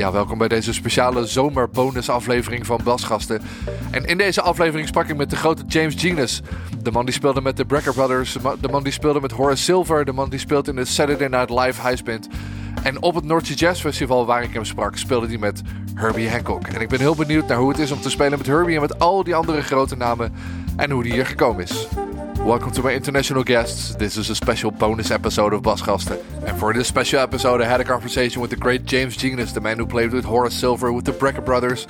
Ja, welkom bij deze speciale zomerbonusaflevering van Basgasten. En in deze aflevering sprak ik met de grote James Genus. De man die speelde met de Brecker Brothers, de man die speelde met Horace Silver, de man die speelt in de Saturday Night Live Highspin. En op het North Sea Jazz Festival waar ik hem sprak, speelde hij met Herbie Hancock. En ik ben heel benieuwd naar hoe het is om te spelen met Herbie en met al die andere grote namen en hoe die hier gekomen is. Welcome to my international guests. This is a special bonus episode of Basgasten. And for this special episode, I had a conversation with the great James Genus, the man who played with Horace Silver with the Brecker Brothers,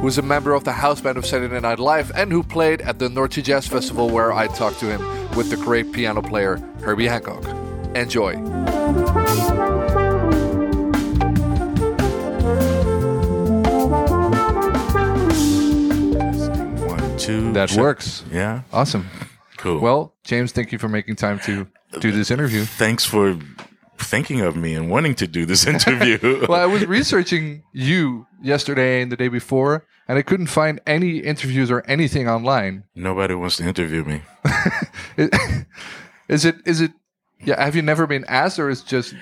who is a member of the house band of Saturday Night Live, and who played at the North Sea Jazz Festival where I talked to him with the great piano player Herbie Hancock. Enjoy. Two. That check. works. Yeah. Awesome. Cool. Well, James, thank you for making time to do this interview. thanks for thinking of me and wanting to do this interview. well, I was researching you yesterday and the day before, and I couldn't find any interviews or anything online. Nobody wants to interview me. Is it? Is it? Yeah. Have you never been asked, or is just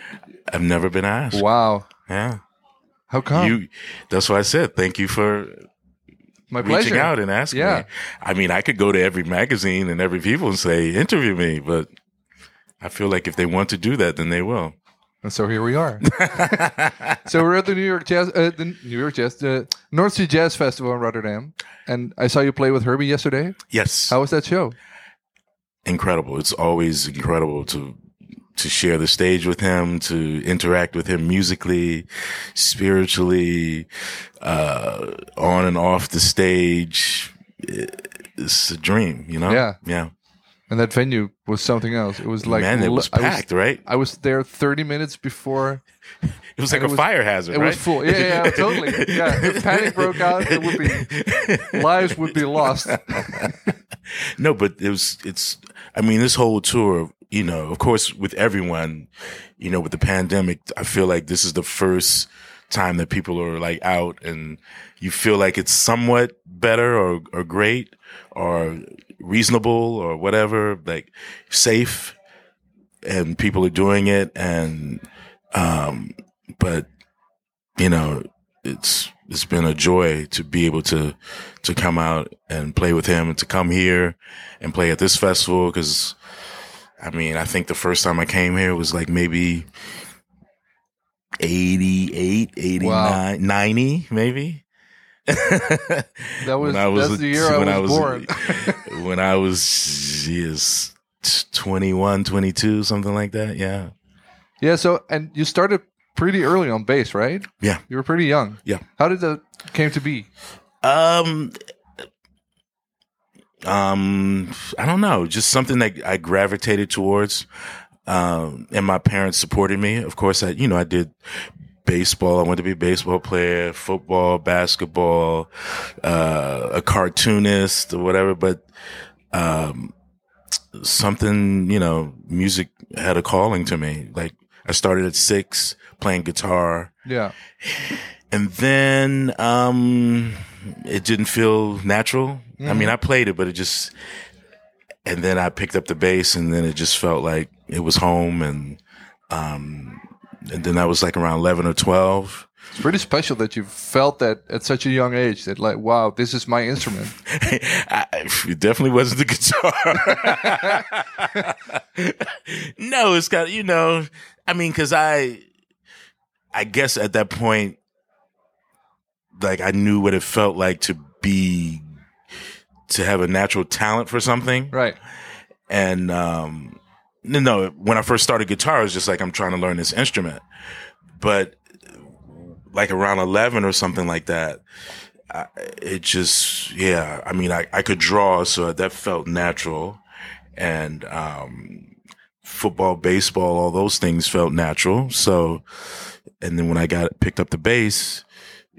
I've never been asked. wow? Yeah. How come? You. That's why I said thank you for My reaching pleasure. out and asking Yeah. me. I mean, I could go to every magazine and every people and say interview me, but I feel like if they want to do that, then they will. And so here we are. so we're at the New York Jazz, uh, the New York Jazz, the North Sea Jazz Festival in Rotterdam, and I saw you play with Herbie yesterday. yes. How was that show? incredible. It's always incredible to to share the stage with him, to interact with him musically, spiritually, uh, on and off the stage. It's a dream, you know? Yeah. Yeah. And that venue was something else. It was like Man, it was I packed, right? I was there 30 minutes before It was like a was- fire hazard, it right? was full. Yeah, yeah, yeah, totally. Yeah, if panic broke out, it would be lives would be lost. no, but it was, it's, I mean, this whole tour, you know, of course, with everyone, you know, with the pandemic, I feel like this is the first time that people are like out and you feel like it's somewhat better or, or great or reasonable or whatever, like safe and people are doing it. And, um, but, you know, it's, it's been a joy to be able to, to come out and play with him and to come here and play at this festival. Cause I mean, I think the first time I came here was like maybe 88, 89, Wow. 90, maybe. That was, When I was that's the year I when I was, was- born. when I was, yes, 21, 22, something like that. Yeah. yeah. So and you started pretty early on bass, right? Yeah. You were pretty young. Yeah. How did that came to be? Um, um, I don't know, just something that I gravitated towards. Um, and my parents supported me. Of course, I, you know, I did baseball. I wanted to be a baseball player, football, basketball, uh, a cartoonist or whatever. But, um, something, you know, music had a calling to me. Like I started at six playing guitar. Yeah. And then um it didn't feel natural. I mean, I played it, but it just and then I picked up the bass and then it just felt like it was home and um and then I was like around 11 or 12. It's pretty special that you felt that at such a young age that like, wow, this is my instrument. I, it definitely wasn't the guitar. no, it's got you know. I mean, because I, I guess at that point, like I knew what it felt like to be, to have a natural talent for something, Right. and um, no. When I first started guitar, it was just like I'm trying to learn this instrument, but like around eleven or something like that, I, it just yeah. I mean, I I could draw, so that felt natural, and um, football, baseball, all those things felt natural. So, and then when I got picked up the bass,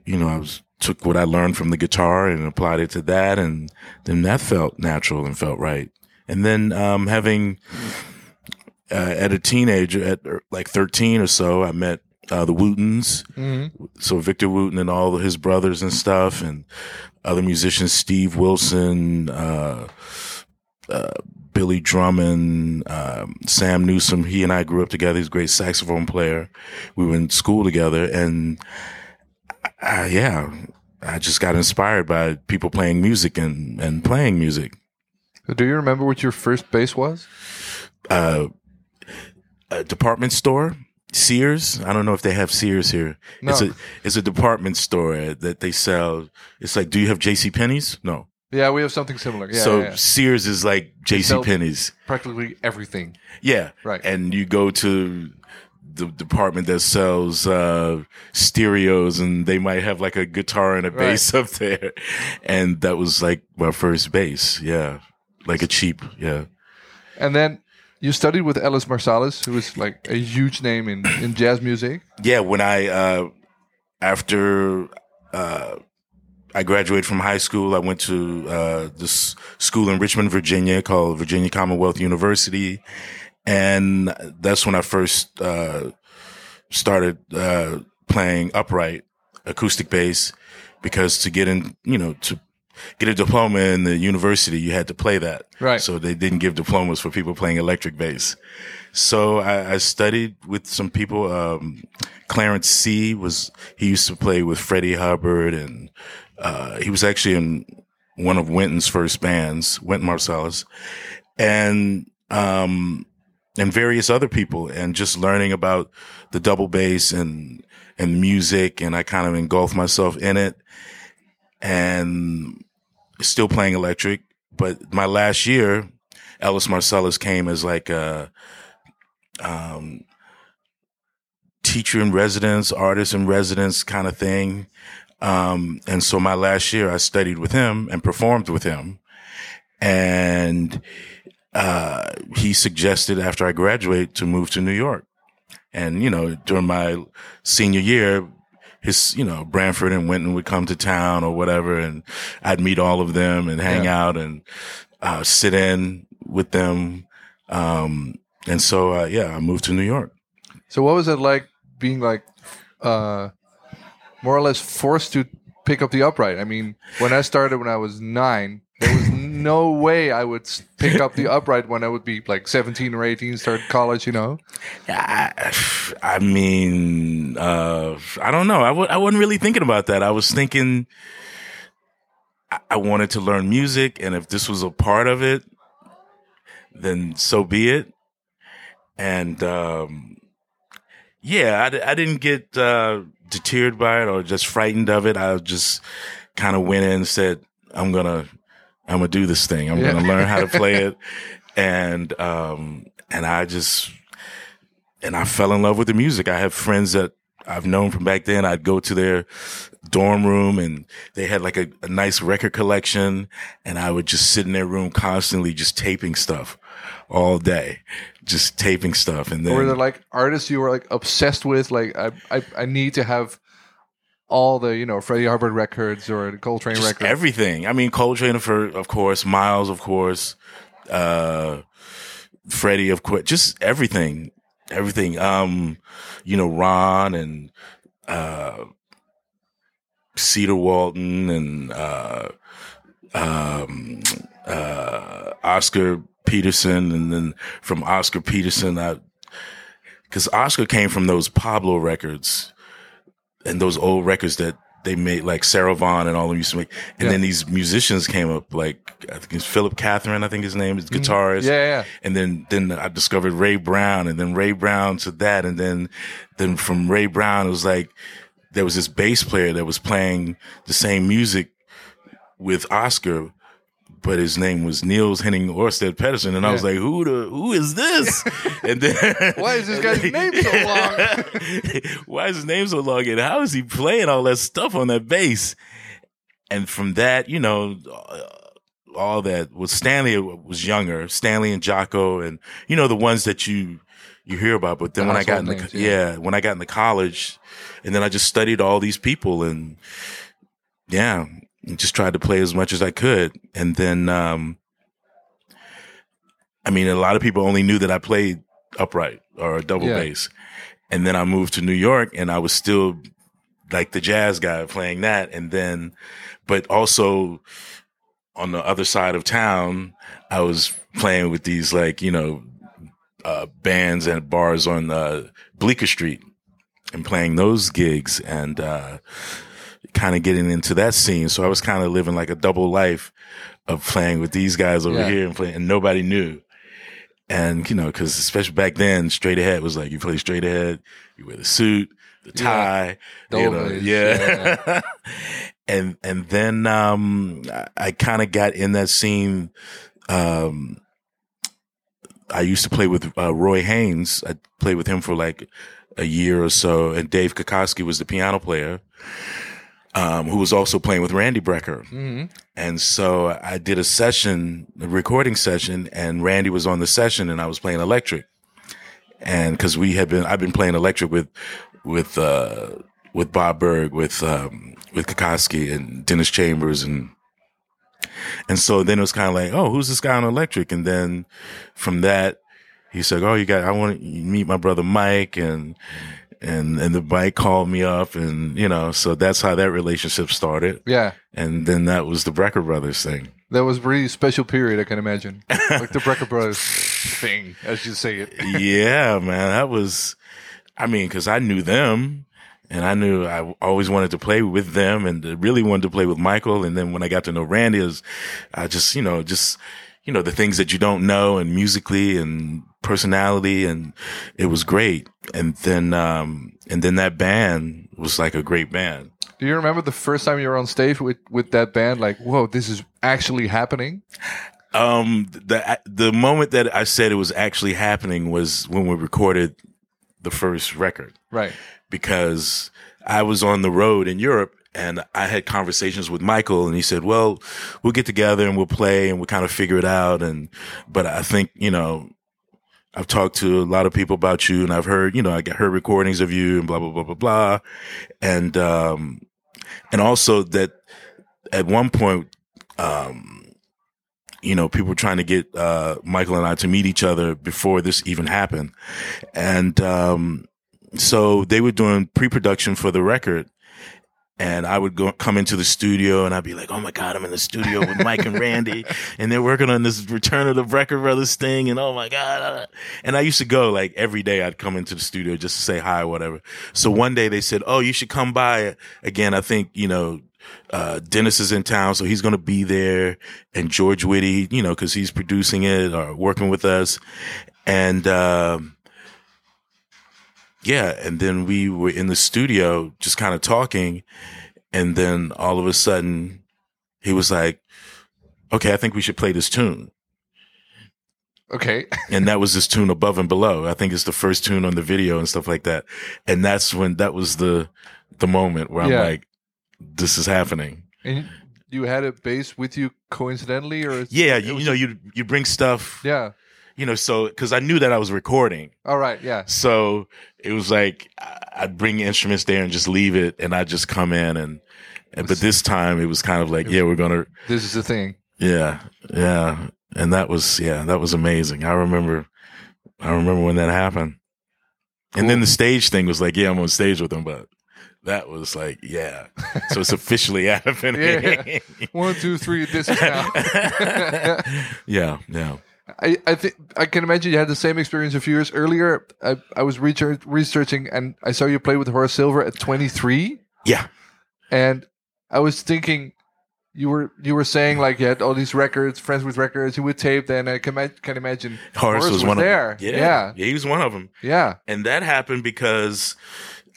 you know, I was took what I learned from the guitar and applied it to that, and then that felt natural and felt right. And then um, having uh, at a teenager at er, like 13 or so, I met uh, the Wootens. So Victor Wooten and all of his brothers and stuff, and other musicians, Steve Wilson, uh, uh, Billy Drummond, um, Sam Newsom. He and I grew up together. He's a great saxophone player. We were in school together, and uh, yeah, I just got inspired by people playing music and and playing music. Do you remember what your first bass was? Uh, a department store. Sears. I don't know if they have Sears here. No. It's a it's a department store that they sell. It's like, do you have J.C. Penney's? No. Yeah, we have something similar. Yeah, so yeah, yeah. Sears is like J.C. Penney's. practically everything. Yeah. Right. And you go to the department that sells uh, stereos and they might have like a guitar and a Right. bass up there. And that was like my first bass. Yeah. Like a cheap. Yeah. And then you studied with Ellis Marsalis, who is like a huge name in, in jazz music. Yeah. When I, uh, after, uh, I graduated from high school. I went to uh, this school in Richmond, Virginia, called Virginia Commonwealth University, and that's when I first uh, started uh, playing upright acoustic bass. Because to get in, you know, to get a diploma in the university, you had to play that. Right. So they didn't give diplomas for people playing electric bass. So I, I studied with some people. Um, Clarence Seay was he used to play with Freddie Hubbard, and uh, he was actually in one of Wynton's first bands, Wynton Marsalis, and um, and various other people, and just learning about the double bass and and music, and I kind of engulfed myself in it, and still playing electric. But my last year, Ellis Marsalis came as like a um, teacher in residence, artist in residence kind of thing. Um, and so my last year I studied with him and performed with him. And, uh, he suggested after I graduate to move to New York. And, you know, during my senior year, his, you know, Branford and Wynton would come to town or whatever. And I'd meet all of them and hang Yeah. out and, uh, sit in with them. Um, and so, uh, yeah, I moved to New York. So what was it like being like uh, more or less forced to pick up the upright? I mean, when I started when I was nine, there was no way I would pick up the upright when I would be like 17 or 18, start college, you know? I, I mean, uh, I don't know. I w- I wasn't really thinking about that. I was thinking I-, I wanted to learn music, and if this was a part of it, then so be it. And um, yeah, I, didn't get uh, deterred by it or just frightened of it. I just kind of went in and said, "I'm gonna, I'm gonna do this thing. I'm Yeah. gonna learn how to play it." And um, and I just and I fell in love with the music. I have friends that I've known from back then. I'd go to their dorm room and they had like a, a nice record collection and I would just sit in their room constantly just taping stuff all day, just taping stuff. And then Or were there like artists you were like obsessed with? Like, I, I, I need to have all the, you know, Freddie Hubbard records or Coltrane just records. everything. I mean, Coltrane, for, of course, Miles, of course, uh, Freddie, of course, just everything, everything. Um, you know, Ron and, uh, Cedar Walton and, uh, um, uh, Oscar Peterson. And then from Oscar Peterson, I, cause Oscar came from those Pablo records and those old records that they made, like Sarah Vaughan and all of them used to make. And Yeah. then these musicians came up, like I think it's Philip Catherine, I think his name is guitarist. Mm-hmm. Yeah, yeah. And then, then I discovered Ray Brown and then Ray Brown to that. And then, then from Ray Brown, it was like, there was this bass player that was playing the same music with Oscar, but his name was Niels Henning Orsted Pedersen. And I was like, who the, who is this? and then, Why is this guy's name so long? Why is his name so long? And how is he playing all that stuff on that bass? And from that, you know, uh, all that was Stanley was younger, Stanley and Jaco, and you know the ones that you you hear about. But then The when I got in the names, yeah. yeah, when I got into college, and then I just studied all these people, and yeah, just tried to play as much as I could, and then um, I mean, a lot of people only knew that I played upright or a double Yeah. bass. And then I moved to New York and I was still like the jazz guy playing that. And then, but also on the other side of town, I was playing with these like, you know, uh, bands and bars on uh, Bleecker Street and playing those gigs. And, uh, kind of getting into that scene. So I was kind of living like a double life of playing with these guys over Yeah. here and playing, and nobody knew. And you know, because especially back then, straight ahead was like you play straight ahead, you wear the suit, the Yeah. tie, you know, Always, yeah. and and then um, I, I kind of got in that scene. Um, I used to play with uh, Roy Haynes. I played with him for like a year or so, and Dave Kikoski was the piano player, um, who was also playing with Randy Brecker. hmm And so I did a session, a recording session, and Randy was on the session, and I was playing electric. And because we had been, I've been playing electric with, with, uh, with Bob Berg, with, um, with Kikoski and Dennis Chambers and, and so then it was kind of like, oh, who's this guy on electric? And then from that, he said, oh, you got, I want to meet my brother Mike and, and, and the bike called me up and, you know, so that's how that relationship started. Yeah. And then that was the Brecker Brothers thing. That was a really special period, I can imagine. like the Brecker Brothers thing, as you say it. yeah, man, that was, I mean, cause I knew them and I knew I always wanted to play with them and really wanted to play with Michael. And then when I got to know Randy, was, I just, you know, just, you know, the things that you don't know and musically and personality and it was great. And then, um, and then that band was like a great band. Do you remember the first time you were on stage with, with that band? Like, whoa, this is actually happening? Um, the the moment that I said it was actually happening was when we recorded the first record Right. because I was on the road in Europe and I had conversations with Michael and he said, "Well, we'll get together and we'll play and we'll kind of figure it out." And but I think you know. I've talked to a lot of people about you and I've heard, you know, I got heard recordings of you and blah, blah, blah, blah, blah. And, um, and also that at one point, um, you know, people trying to get uh, Michael and I to meet each other before this even happened, and um, so they were doing pre-production for the record. And I would go come into the studio and I'd be like, "Oh my god, I'm in the studio with Mike and Randy, and they're working on this Return of the Brecker Brothers thing." And oh my god! And I used to go like every day. I'd come into the studio just to say hi, or whatever. So one day they said, "Oh, you should come by again." I think you know uh, Dennis is in town, so he's going to be there, and George Whitty, you know, because he's producing it or working with us, and um, yeah, and then we were in the studio just kind of talking, and then all of a sudden he was like, "Okay, I think we should play this tune," Okay. and that was this tune above and below. I think it's the first tune on the video and stuff like that, and that's when that was the the moment where I'm like, "This is happening." and you had a bass with you coincidentally, or Yeah, you, you know, you you bring stuff, yeah. You know, so because I knew that I was recording, All right. Yeah. so it was like I- I'd bring instruments there and just leave it, and I'd just come in and, and but this time it was kind of like, yeah, we're gonna, This is the thing. yeah, yeah, and that was yeah, that was amazing. I remember, I remember when that happened, and then the stage thing was like, yeah, I'm on stage with them, but. That was like, yeah. So it's officially happening. Yeah. One, two, three. This is now. yeah, yeah. I, I think I can imagine you had the same experience a few years earlier. I, I was research, researching and I saw you play with Horace Silver at 23, Yeah. and I was thinking you were you were saying like you had all these records, friends with records, you would tape. Then I can, can imagine Horace, was, one there. of them. Yeah. yeah, he was one of them. yeah, And that happened because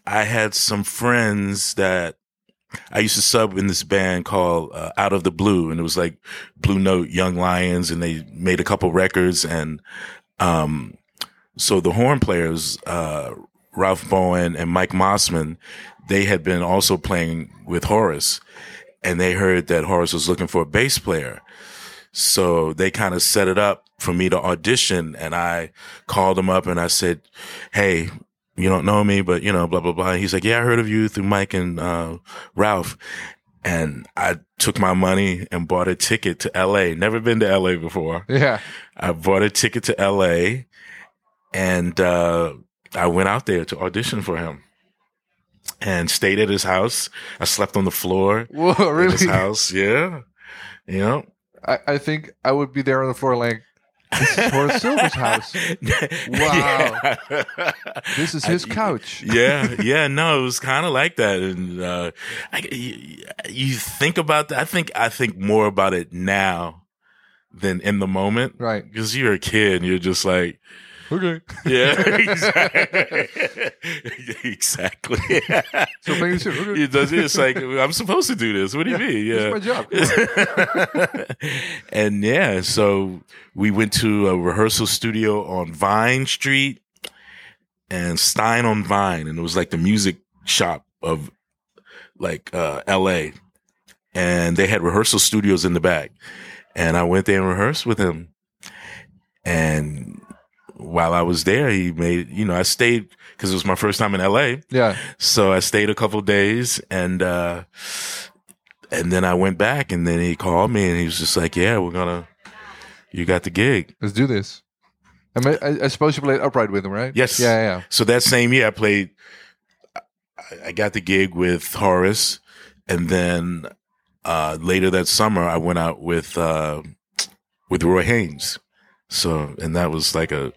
I had some friends that I used to sub in this band called uh, Out of the Blue, and it was like Blue Note, Young Lions, and they made a couple records. And um, so the horn players, uh, Ralph Bowen and Mike Mossman, they had been also playing with Horace, and they heard that Horace was looking for a bass player. So they kind of set it up for me to audition, and I called them up and I said, "Hey, you don't know me, but you know, blah blah blah." He's like, "Yeah, I heard of you through Mike and uh, Ralph." And I took my money and bought a ticket to LA. Never been to LA before. yeah. I bought a ticket to LA, and uh, I went out there to audition for him, and stayed at his house. I slept on the floor Whoa, in his really? house. Yeah, you know. I, I think I would be there on the floor like This is Horace Silver's house. Wow. This is his couch. yeah, yeah, no, it was kind of like that, and uh, I, you, you think about that. I think I think more about it now than in the moment, Right. Because you're a kid, and you're just like, Okay. yeah, exactly, exactly. So playing this, okay. It does. It's like I'm supposed to do this. What do you mean? Yeah, is my job. And yeah, so we went to a rehearsal studio on Vine Street and Stein on Vine, and it was like the music shop of like uh, L.A. And they had rehearsal studios in the back, and I went there and rehearsed with him. And while I was there, he made you know I stayed because it was my first time in L.A. Yeah. So I stayed a couple days and uh and then I went back and then he called me and he was just like, "Yeah, we're going to you got the gig." Let's do this. I, mean, I, I suppose you played upright with him, right? Yes. Yeah, yeah. So that same year I played I- I got the gig with Horace and then uh later that summer I went out with uh with Roy Haynes. So and that was like a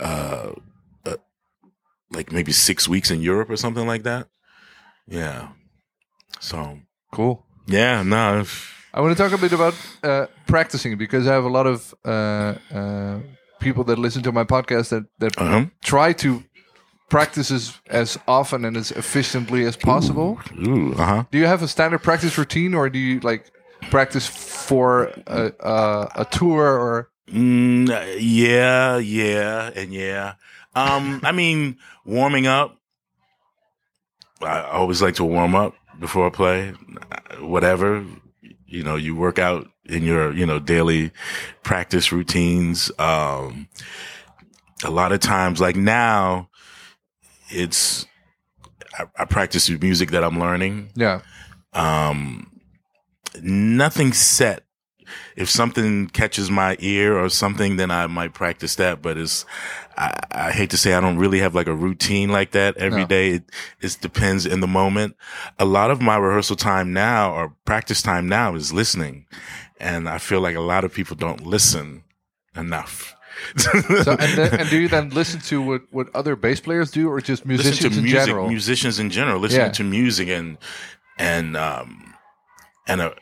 uh a, like maybe 6 weeks in Europe or something like that. Yeah. So Cool. Yeah, no. I want to talk a bit about uh, practicing because I have a lot of uh, uh, people that listen to my podcast that that Uh-huh. try to practice as, often and as efficiently as possible. Ooh, uh huh. Do you have a standard practice routine, or do you like practice for a, a, a tour or? Mm, yeah, yeah, and yeah. Um, I mean, warming up. I always like to warm up before I play. Whatever, you know, you work out in your, you know, daily practice routines. Um, a lot of times, like now, it's I, I practice the music that I'm learning. Yeah, um nothing set if something catches my ear or something then i might practice that but it's i, I hate to say i don't really have like a routine like that every No. day. It, it depends in the moment a lot of my rehearsal time now or practice time now is listening and i feel like a lot of people don't listen enough so and, then, and do you then listen to what, what other bass players do, or just musicians listen to in music, general? musicians in general, listening Yeah. to music and and um and a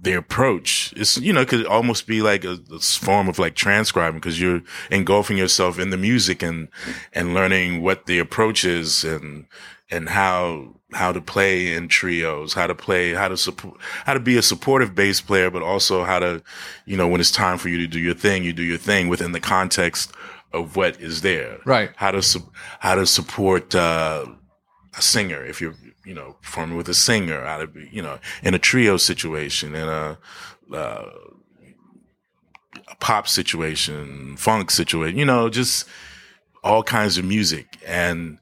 their approach is you know could almost be like a, a form of like transcribing because you're engulfing yourself in the music and and learning what the approach is and and how how to play in trios, how to play, how to support, how to be a supportive bass player, but also how to, you know, when it's time for you to do your thing, you do your thing within the context of what is there Right. how to su- how to support uh, a singer if you're you know performing with a singer to be you know in a trio situation in a uh, a pop situation funk situation you know just all kinds of music. And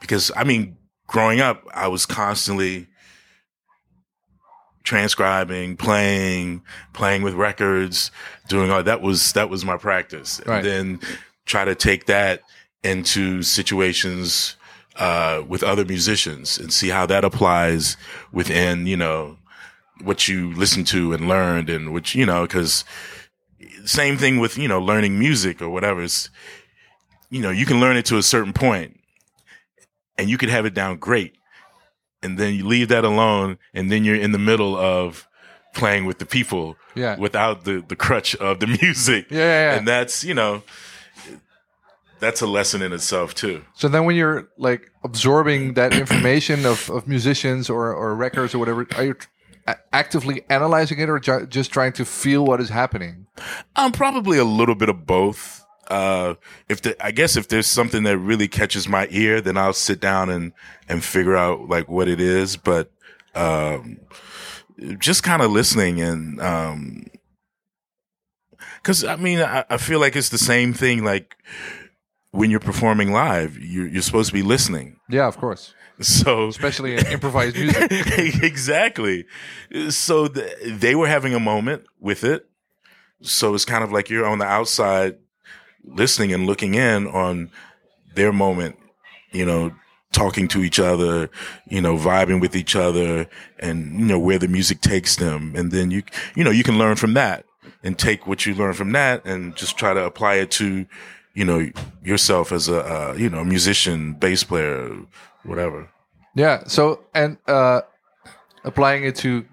because I mean growing up I was constantly transcribing playing playing with records doing all that was that was my practice. And then try to take that into situations uh, with other musicians and see how that applies within you know what you listen to and learned and which you know because same thing with you know learning music or whatever it's you know you can learn it to a certain point and you could have it down great and then you leave that alone and then you're in the middle of playing with the people Yeah. without the the crutch of the music Yeah, yeah, yeah. and that's you know that's a lesson in itself too. So then, when you're like absorbing that information of, of musicians or, or records or whatever, are you actively analyzing it or ju- just trying to feel what is happening? um probably a little bit of both. Uh if the i guess if there's something that really catches my ear then i'll sit down and and figure out like what it is. But um just kind of listening and um because i mean I, I feel like it's the same thing like when you're performing live you're, you're supposed to be listening Yeah, of course, so especially in improvised music. exactly. So th- they were having a moment with it. So it's kind of like you're on the outside listening and looking in on their moment, you know, talking to each other, you know, vibing with each other and, you know, where the music takes them. And then you, you know, you can learn from that. and take what you learn from that and just try to apply it to, you know, yourself as a, uh, you know, musician, bass player, whatever. Yeah. So and uh, applying it to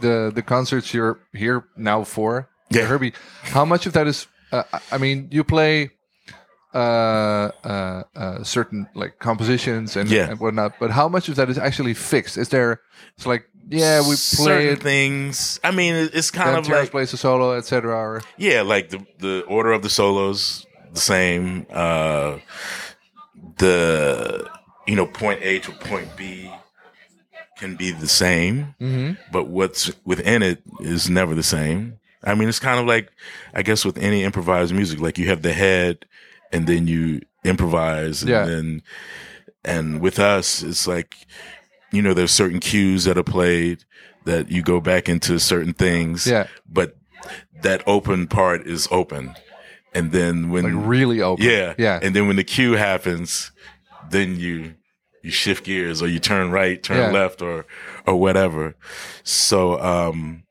the the concerts you're here now for, Yeah. Herbie. How much of that is? Uh, I- mean, you play uh, uh, uh, certain like compositions and, Yeah. and whatnot, but how much of that is actually fixed? Is there? It's like yeah, we play Certain things. I mean, it's kind of Terrence like plays a solo, etc. Yeah, like the the order of the solos the same. Uh the you know point A to point B can be the same, Mhm. but what's within it is never the same. I mean, it's kind of like I guess with any improvised music, like you have the head and then you improvise and Yeah. then and with us it's like you know there's certain cues that are played that you go back into certain things yeah, but that open part is open. And then when like really open. yeah, yeah, and then when the cue happens, then you you shift gears or you turn right, turn Yeah. left or or whatever. So um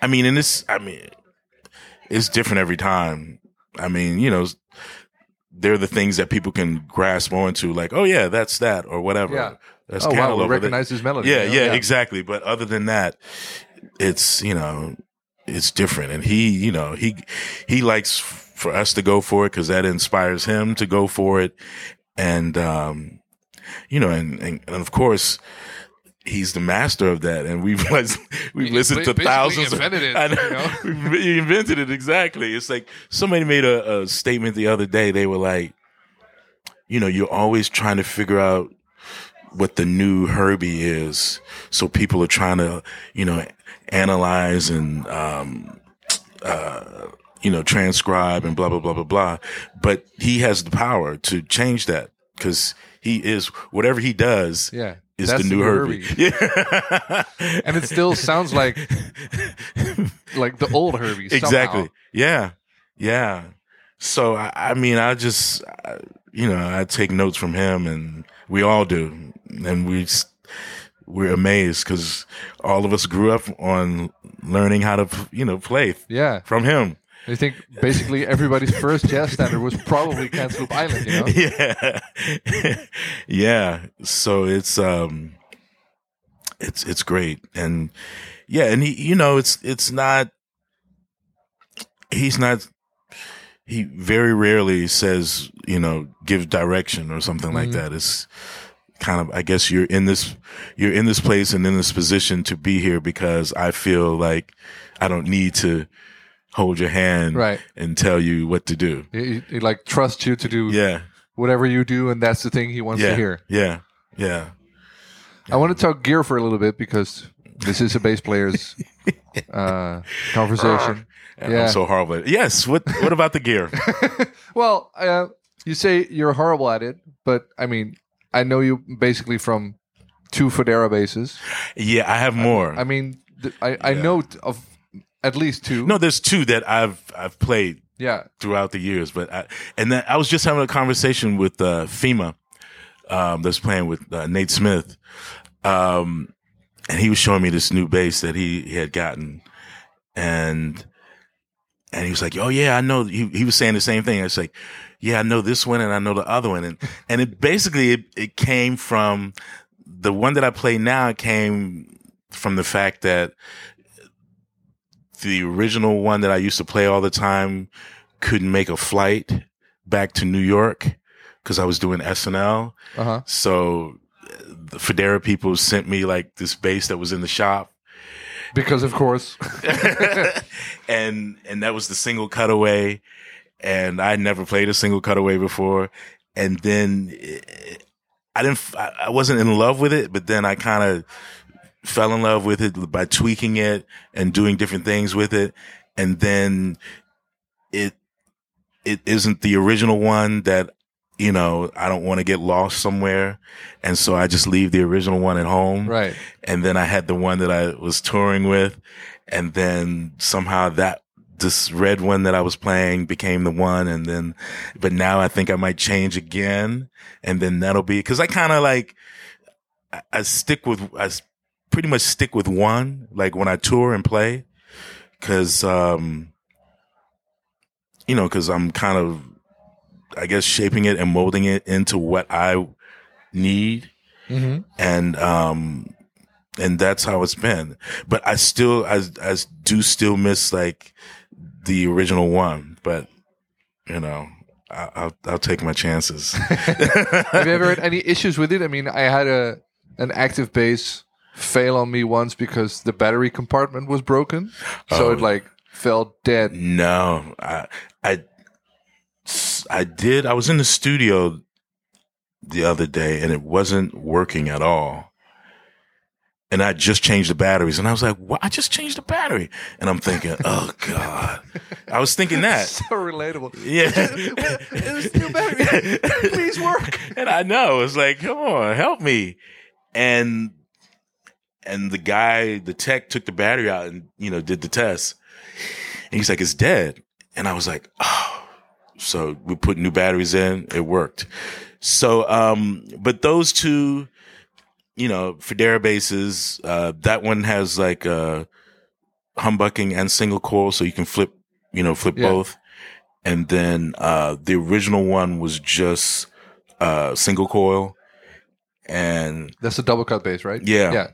I mean and this I mean it's different every time. I mean, you know, they're the things that people can grasp onto like, oh yeah, that's that or whatever. Yeah. That's oh wow, we recognize this melody. Yeah, you know? yeah, exactly. But other than that, it's you know, it's different. And he, you know, he he likes for us to go for it because that inspires him to go for it. And um, you know, and and, and of course. He's the master of that, and we've we've listened to thousands. invented it, you know? He invented it exactly. It's like somebody made a, a statement the other day. They were like, you know, you're always trying to figure out what the new Herbie is. So people are trying to, you know, analyze and, um, uh, you know, transcribe and blah, blah, blah, blah, blah. But he has the power to change that because he is, whatever he does yeah. is the new Herbie. Yeah. and it still sounds like like the old Herbie. somehow. exactly. Yeah. Yeah. So, I, I mean, I just, I, you know, I take notes from him and we all do. And we, we're amazed because all of us grew up on learning how to, you know, play Yeah, from him. I think basically everybody's first jazz standard was probably Cantaloupe Island. You know, Yeah. yeah. So it's, um, it's, it's great. And yeah. And he, you know, it's, it's not, he's not, he very rarely says, you know, give direction or something like Mhm. that. It's kind of, I guess you're in this, you're in this place and in this position to be here because I feel like I don't need to hold your hand right? and tell you what to do. He, he, like trusts you to do Yeah. whatever you do, and that's the thing he wants Yeah. to hear. Yeah. Yeah. I want to talk gear for a little bit because this is a bass player's uh, conversation. Yeah. I'm so horrible. at it. Yes. What What about the gear? well, uh, you say you're horrible at it, but I mean, I know you basically from two Fodera basses. yeah, I have more. I mean, th- I, I Yeah. know of at least two. no, there's two that I've I've played Yeah. throughout the years, but I, and then I was just having a conversation with uh, Fima, um, that's playing with uh, Nate Smith, um, and he was showing me this new bass that he, he had gotten, and and he was like, "Oh yeah, I know." He he was saying the same thing. I was like, "Yeah, I know this one and I know the other one," and and it basically it, it came from the one that I play now came from the fact that the original one that I used to play all the time couldn't make a flight back to New York because I was doing SNL. Uh huh. So the Fodera people sent me like this bass that was in the shop. Because of course. and and that was the single cutaway and I never played a single cutaway before and then eh, I didn't, I wasn't in love with it but then I kind of fell in love with it by tweaking it and doing different things with it. And then it it isn't the original one that you know I don't want to get lost somewhere. And so I just leave the original one at home. Right. and then I had the one that I was touring with, and then somehow that this red one that I was playing became the one, and then, but now I think I might change again, and then that'll be because I kind of like I, I stick with I pretty much stick with one like when I tour and play because um, you know, because I'm kind of, I guess, shaping it and molding it into what I need, Mm-hmm. and um, and that's how it's been. But I still, I, I do still miss like the original one, but you know, I, I'll I'll take my chances. Have you ever had any issues with it? I mean, I had a an active bass fail on me once because the battery compartment was broken, so Oh. it like fell dead. No, I, I, I did. I was in the studio the other day and it wasn't working at all. And I just changed the batteries and I was like, what? I just changed the battery. And I'm thinking, oh God. I was thinking that. so relatable. Yeah. it was new battery. Please work. and I know it's like, come on, help me. And and the guy, the tech, took the battery out and you know did the test. And he's like, it's dead. And I was like, oh. So we put new batteries in. It worked. So, um, but those two, you know, Fodera bases. Uh, that one has like uh, humbucking and single coil, so you can flip, you know, flip Yeah. both. And then uh, the original one was just uh, single coil, and That's a double cut bass, right? Yeah. Yeah.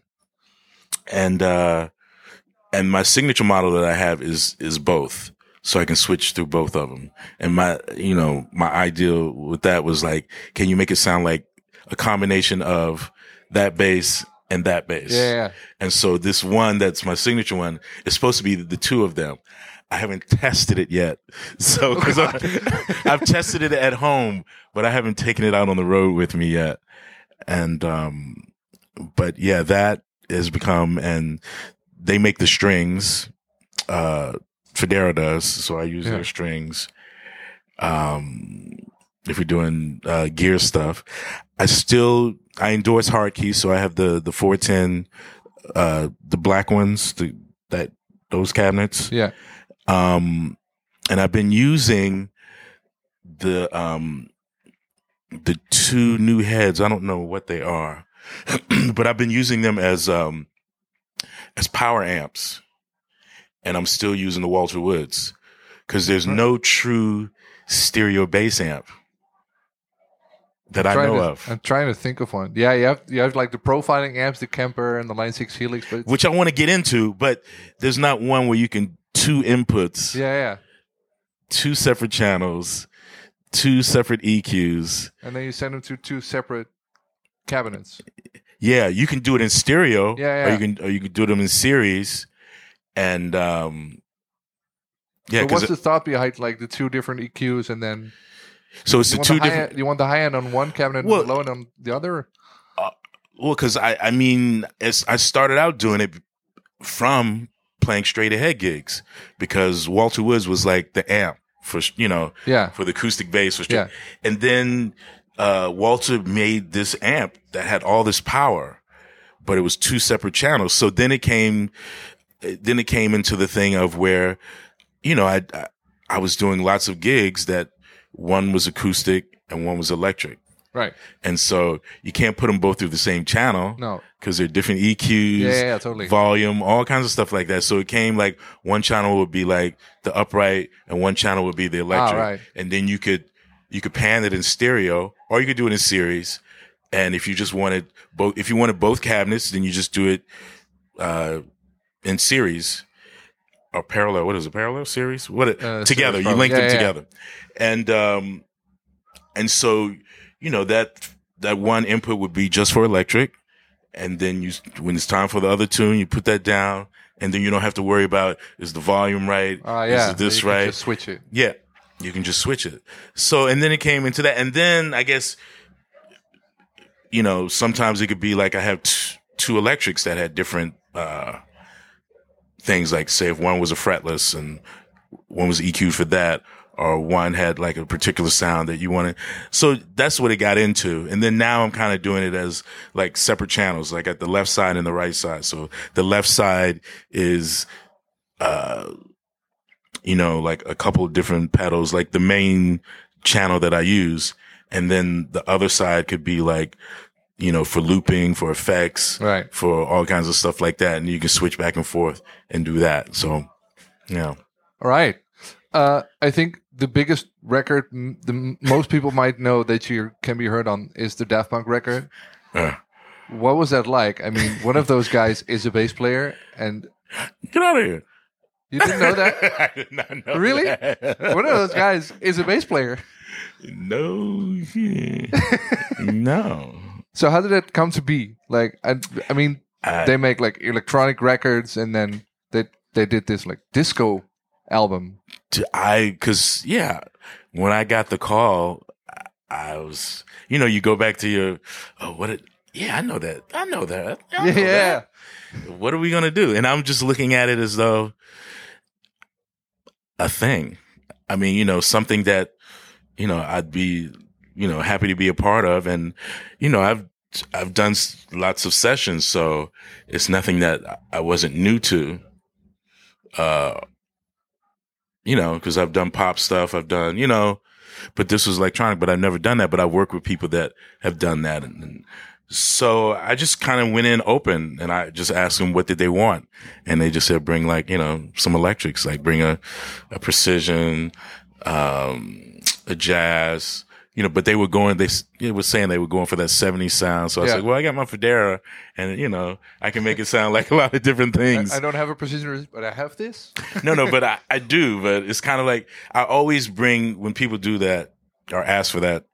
And uh, and my signature model that I have is is both, so I can switch through both of them. And my, you know, my ideal with that was like, can you make it sound like a combination of that bass and that bass? Yeah. And so this one that's my signature one is supposed to be the two of them. I haven't tested it yet. So, Oh, cause I've tested it at home, but I haven't taken it out on the road with me yet. And, um, but yeah, that has become, and they make the strings, uh, Fodera does. So I use Yeah. their strings. Um, if we're doing, uh, gear stuff, I still, I endorse Hartkes. So I have the, the 410, uh, the black ones, the, that, those cabinets. Yeah. Um, and I've been using the, um, the two new heads. I don't know what they are, but I've been using them as, um, as power amps. And I'm still using the Walter Woods because there's Right. no true stereo bass amp that I Trying know to- of. I'm trying to think of one. Yeah, you have you have like the profiling amps, the Kemper and the Line Six Helix, but which I want to get into, but there's not one where you can two inputs, yeah, yeah. two separate channels, two separate EQs. And then you send them to two separate cabinets. Yeah, you can do it in stereo, Yeah, or yeah. you can or you can do them in series, and um, yeah, but what's the thought behind like the two different EQs and then so it's the two the different. end, you want the high end on one cabinet Well- and the low end on the other? Well, because I I mean, it's, I started out doing it from playing straight ahead gigs because Walter Woods was like the amp for you know Yeah. for the acoustic bass for straight. Yeah. And then uh, Walter made this amp that had all this power, but it was two separate channels. So then it came, then it came into the thing of where, you know, I I, I was doing lots of gigs that one was acoustic and one was electric. Right. And so you can't put them both through the same channel No. because they're different EQs, Yeah, yeah, yeah, totally. volume, all kinds of stuff like that. So it came like one channel would be like the upright and one channel would be the electric. Ah, right. And then you could, you could pan it in stereo or you could do it in series. And if you just wanted both, if you wanted both cabinets, then you just do it, uh, in series or parallel. What is it? Parallel series? What? It, Uh, together. You link Yeah, them yeah, together. And, um, and so, you know, that, that one input would be just for electric. And then you, when it's time for the other tune, you put that down. And then you don't have to worry about, is the volume right? Uh, yeah. Is this you can right? Just switch it. Yeah. You can just switch it. So, and then it came into that. And then I guess, you know, sometimes it could be like I have t- two electrics that had different, uh, things like say if one was a fretless and one was EQ for that, or one had like a particular sound that you wanted. So that's what it got into. And then now I'm kind of doing it as like separate channels, like at the left side and the right side. So the left side is, uh, you know, like a couple of different pedals, like the main channel that I use. And then the other side could be like, you know, for looping, for effects, Right. for all kinds of stuff like that. And you can switch back and forth and do that. So Yeah. All right. Uh, I think the biggest record, m- the m- most people might know that you can be heard on is the Daft Punk record. Uh, What was that like? I mean, one of those guys is a bass player, and get out of here. You didn't know that. I did not know. Really? that. One of those guys is a bass player. No. no. So how did it come to be? Like, I, I mean, I, they make like electronic records, and then they they did this like disco album. to, I, cause yeah, when I got the call, I, I was, you know, you go back to your, oh, what it, yeah, I know that. I know that. I know Yeah, that. What are we going to do? And I'm just looking at it as though a thing. I mean, you know, something that, you know, I'd be, you know, happy to be a part of. And, you know, I've, I've done lots of sessions, so it's nothing that I wasn't new to. Uh, you know, because I've done pop stuff, I've done, you know, but this was electronic, but I've never done that. But I work with people that have done that. And, and so I just kind of went in open and I just asked them what did they want. And they just said, bring like, you know, some electrics, like bring a, a precision, um, a jazz, you know, but they were going, they s- it was saying they were going for that 70s sound. So I was Yeah. like, well, I got my Fodera and, you know, I can make it sound like a lot of different I, things. I don't have a precision, but I have this. no, no, but I, I do, but it's kind of like I always bring when people do that or ask for that,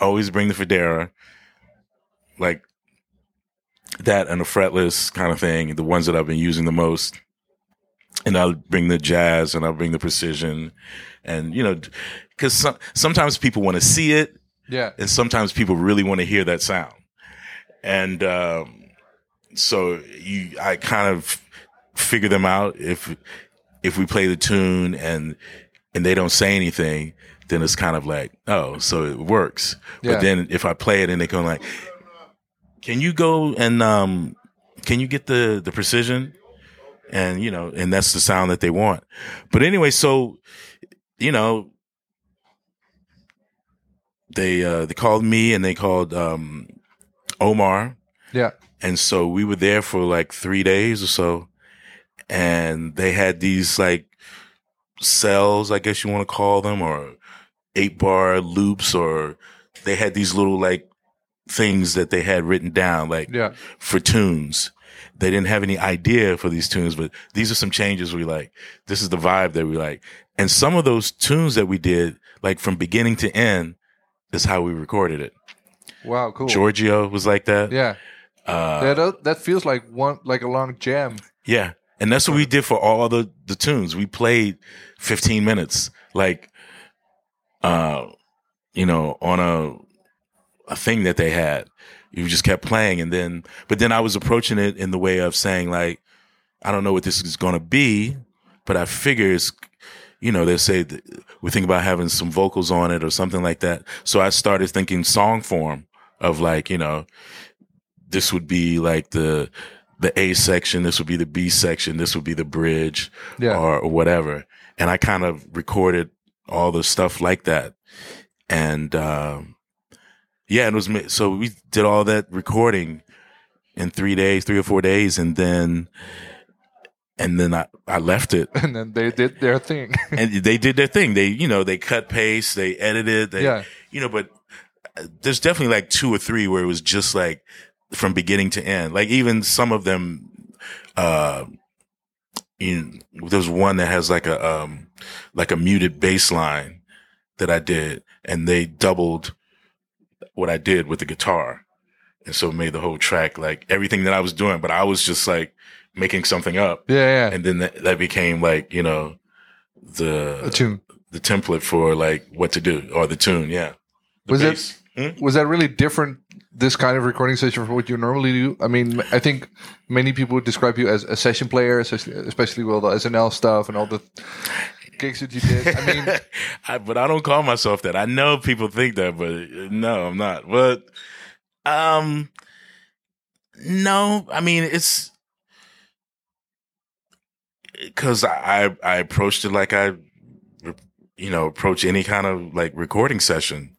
I always bring the Fodera, like that and a fretless kind of thing, the ones that I've been using the most. And I'll bring the jazz and I'll bring the precision and, you know, cause some, sometimes people want to see it Yeah, and sometimes people really want to hear that sound. And um, so you, I kind of figure them out. If if we play the tune and and they don't say anything, then it's kind of like, oh, so it works. Yeah. But then if I play it and they go like, can you go and um, can you get the the precision? And you know, and that's the sound that they want. But anyway, so you know, they uh they called me and they called um Omar yeah, and so we were there for like three days or so and they had these like cells i guess you want to call them or eight bar loops or they had these little like things that they had written down like yeah. for tunes they didn't have any idea for these tunes but these are some changes we like this is the vibe that we like and some of those tunes that we did like from beginning to end is how we recorded it Wow, cool. giorgio was like that Yeah, uh. That, that feels like one like a long jam. Yeah. And that's what we did for all the, the tunes. We played 15 minutes, like, uh, you know, on a, a thing that they had. You just kept playing. And then, but then I was approaching it in the way of saying, like, I don't know what this is going to be, but I figure it's, you know, they say we think about having some vocals on it or something like that. So I started thinking song form of like, you know, this would be like the, the A section, this would be the B section, this would be the bridge Yeah, or, or whatever. And I kind of recorded all the stuff like that. And, um, yeah, it was, so we did all that recording in three days, three or four days. And then, and then I, I left it and then they did their thing. and they did their thing. They, you know, they cut paste, they edited, they, yeah, you know, but uh, there's definitely like two or three where it was just like from beginning to end. Like even some of them, uh, you there's one that has like a, um, like a muted bass line that I did and they doubled what I did with the guitar. And so it made the whole track like everything that I was doing, but I was just like making something up. yeah, yeah. And then that, that became like, you know, the, a tune. the template for like what to do or the tune. Yeah. The Was it- Hmm? Was that really different? This kind of recording session from what you normally do. I mean, I think many people would describe you as a session player, especially, especially with all the SNL stuff and all the gigs that you did. I mean, I, but I don't call myself that. I know people think that, but uh, no, I'm not. But, um, no, I mean, it's because I, I approached it like I, you know, approach any kind of like recording session.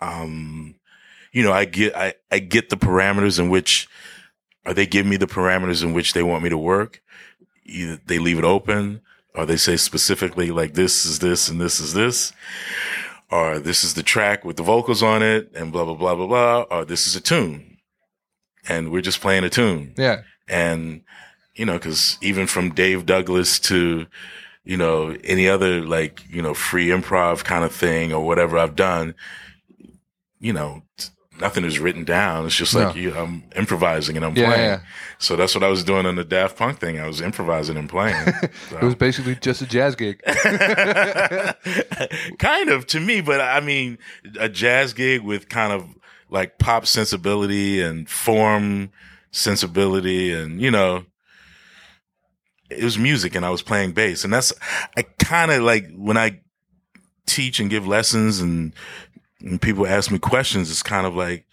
Um, you know, I get, I, I get the parameters in which, or they give me the parameters in which they want me to work. either they leave it open or they say specifically like this is this and this is this or this is the track with the vocals on it and blah blah blah blah blah or this is a tune and we're just playing a tune Yeah. and you know because even from dave douglas to you know any other like you know free improv kind of thing or whatever i've done you know t- nothing is written down it's just like No. you, i'm improvising and i'm Yeah, playing yeah. so that's what i was doing on the daft punk thing i was improvising and playing So- It was basically just a jazz gig. kind of to me, but I mean, a jazz gig with kind of like pop sensibility and form sensibility, and you know, it was music, and I was playing bass, and that's I kind of like when I teach and give lessons, and, and people ask me questions, it's kind of like,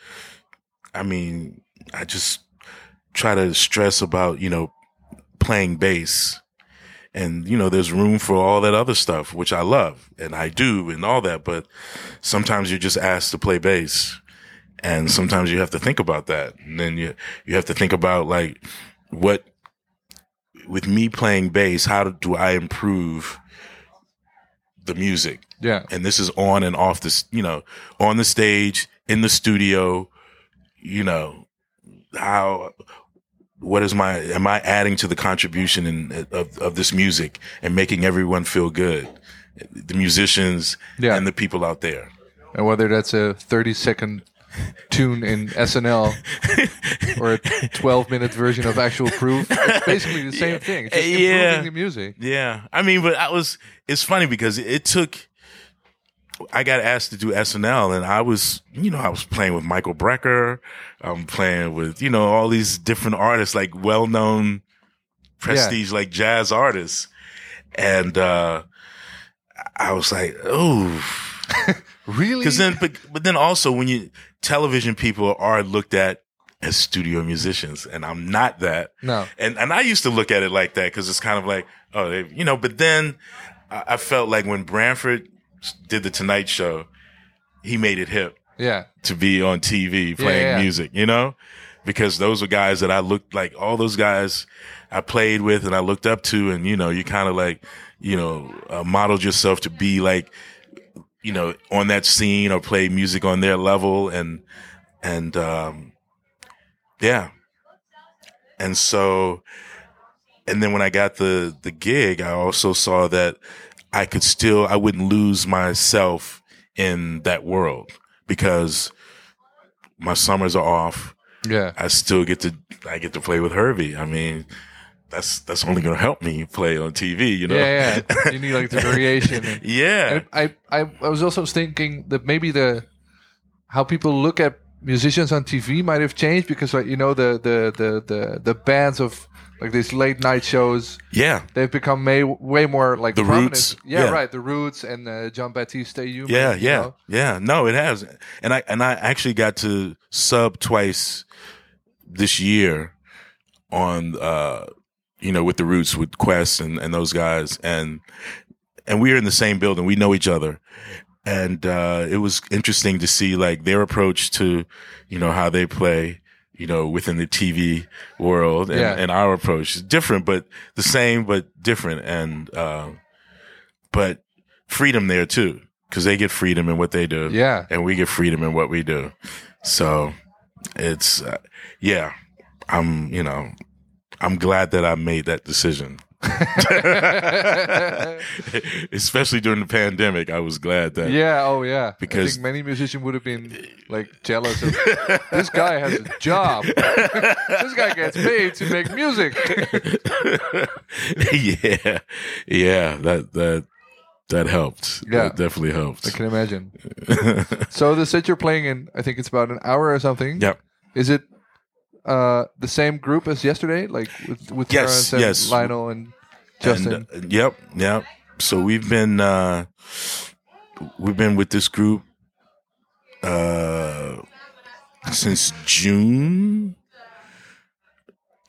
I mean, I just try to stress about you know playing bass. And you know there's room for all that other stuff which i love and i do and all that but sometimes you're just asked to play bass. And sometimes you have to think about that. And then you you have to think about like what with me playing bass how do i improve the music Yeah. and this is on and off this you know on the stage in the studio you know how what is my am i adding to the contribution in, of, of this music and making everyone feel good the musicians Yeah. and the people out there And whether that's a 30 second tune in SNL or a 12 minute version of actual proof, it's basically the same thing. It's just improving Yeah. the music. Yeah, I mean, but I was. It's funny because it took. I got asked to do SNL, and I was, you know, I was playing with Michael Brecker. I'm playing with, you know, all these different artists, like well-known, prestige, like jazz artists, and uh I was like, oh, Really? because then, but, but then also when you television people are looked at as studio musicians, and I'm not that. no. And and I used to look at it like that because it's kind of like, oh, they, you know. But then I, I felt like when Branford did the Tonight Show, he made it hip Yeah. to be on TV playing yeah. music, you know, because those were guys that I looked like all those guys I played with and I looked up to, and you know, you kind of like, you know, uh, modeled yourself to be like, you know, on that scene or play music on their level, and and um, yeah, and so, and then when I got the the gig, I also saw that I could still I wouldn't lose myself in that world because my summers are off. Yeah. I still get to I get to play with Herbie. I mean, that's that's only going to help me play on TV, you know. Yeah, yeah. You need like the variation. And, yeah. and I, I, I was also thinking that maybe the how people look at musicians on TV might have changed because like you know the the the the, the bands of like these late night shows yeah. they've become may, way more like The prominent. Roots, Yeah, yeah. right. The Roots and uh, Jon Batiste Human. Yeah, yeah, know? yeah. No, it has, and I and I actually got to sub twice this year on, uh, you know, with the Roots, with Quest and and those guys, and and we are in the same building. We know each other, and uh, it was interesting to see like their approach to, you know, how they play. You know, within the TV world, and, Yeah. and our approach is different, but the same, but different. And uh, but freedom there too, because they get freedom in what they do, Yeah. and we get freedom in what we do. So it's uh, yeah, I'm you know I'm glad that I made that decision. Especially during the pandemic, I was glad that Yeah, oh yeah. I Because- think many musicians would have been like jealous of this guy has a job. this guy gets paid to make music. yeah, yeah, that that that helped. Yeah. that definitely helped. I can imagine. so the set you're playing in, I think it's about an hour or something. Yep. Is it uh the same group as yesterday? Like with with Yes, and yes. Lionel and Justin? And, uh, yep, yep. So we've been uh we've been with this group uh since June,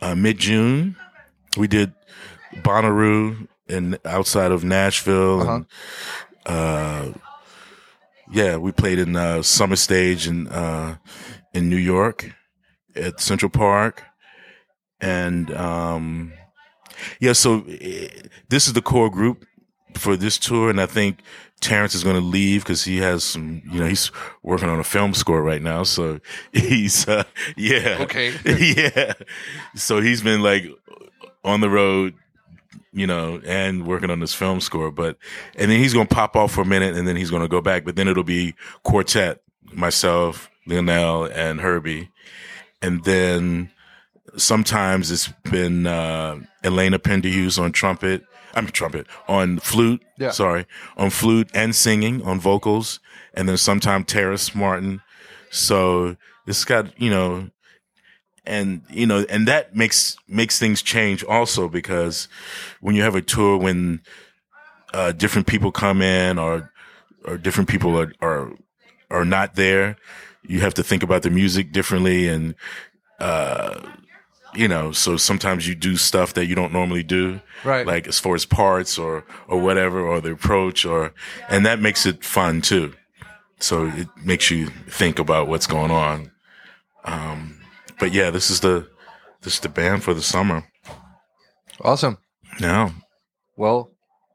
uh, mid June. We did Bonnaroo and outside of Nashville, and uh, yeah, we played in uh, Summer Stage in uh, in New York at Central Park, and um, Yeah, so eh, this is the core group for this tour, and I think Terrace is going to leave because he has some, you know, he's working on a film score right now. So he's, uh, yeah. Okay. yeah. So he's been like on the road, you know, and working on this film score. But, and then he's going to pop off for a minute and then he's going to go back. But then it'll be quartet, myself, Lionel, and Herbie. And then sometimes it's been, uh, Elena Pinderhughes on trumpet. I'm trumpet on flute. Yeah. Sorry, on flute and singing on vocals, and then sometime Terrace Martin. So it's got you know, and you know, and that makes makes things change also because when you have a tour when uh, different people come in or or different people are are are not there, you have to think about the music differently and. Uh, you know, so sometimes you do stuff that you don't normally do, Right. Like as far as parts or or whatever, or the approach, or and that makes it fun too. So it makes you think about what's going on. Um, but yeah, this is the this is the band for the summer. Awesome. Now, Well,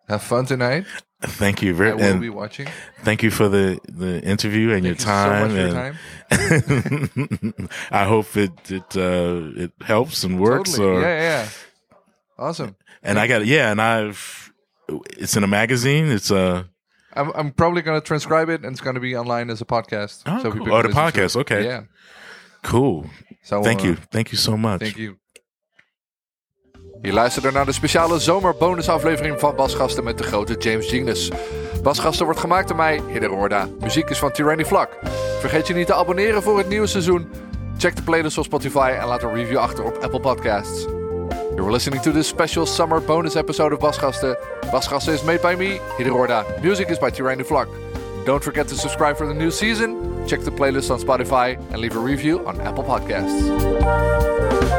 have fun tonight. thank you very and be watching. thank you for the the interview and Thank your you so much time. for your and time. I hope it it uh, it helps and works. Totally. Or, Yeah, yeah, yeah. Awesome. And I got yeah, and I've it's in a magazine. It's a I'm, I'm probably going to transcribe it and it's going to be online as a podcast. Oh, cool. people Oh, the podcast. Okay. Yeah. cool. So, Thank uh, you, thank you so much. Thank you. Je luisterde naar de speciale zomerbonusaflevering van Basgasten met de grote James Genius. Basgasten wordt gemaakt door mij, Hidde Roorda. Muziek is van Tyranny Vlak. Vergeet je niet te abonneren voor het nieuwe seizoen. Check de playlist op Spotify en laat een review achter op Apple Podcasts. You were listening to this special summer bonus episode of Basgasten. Basgasten is made by me, Hidde Roorda. Music is by Tyranny Vlak. Don't forget to subscribe for the new season. Check the playlist on Spotify and leave a review on Apple Podcasts.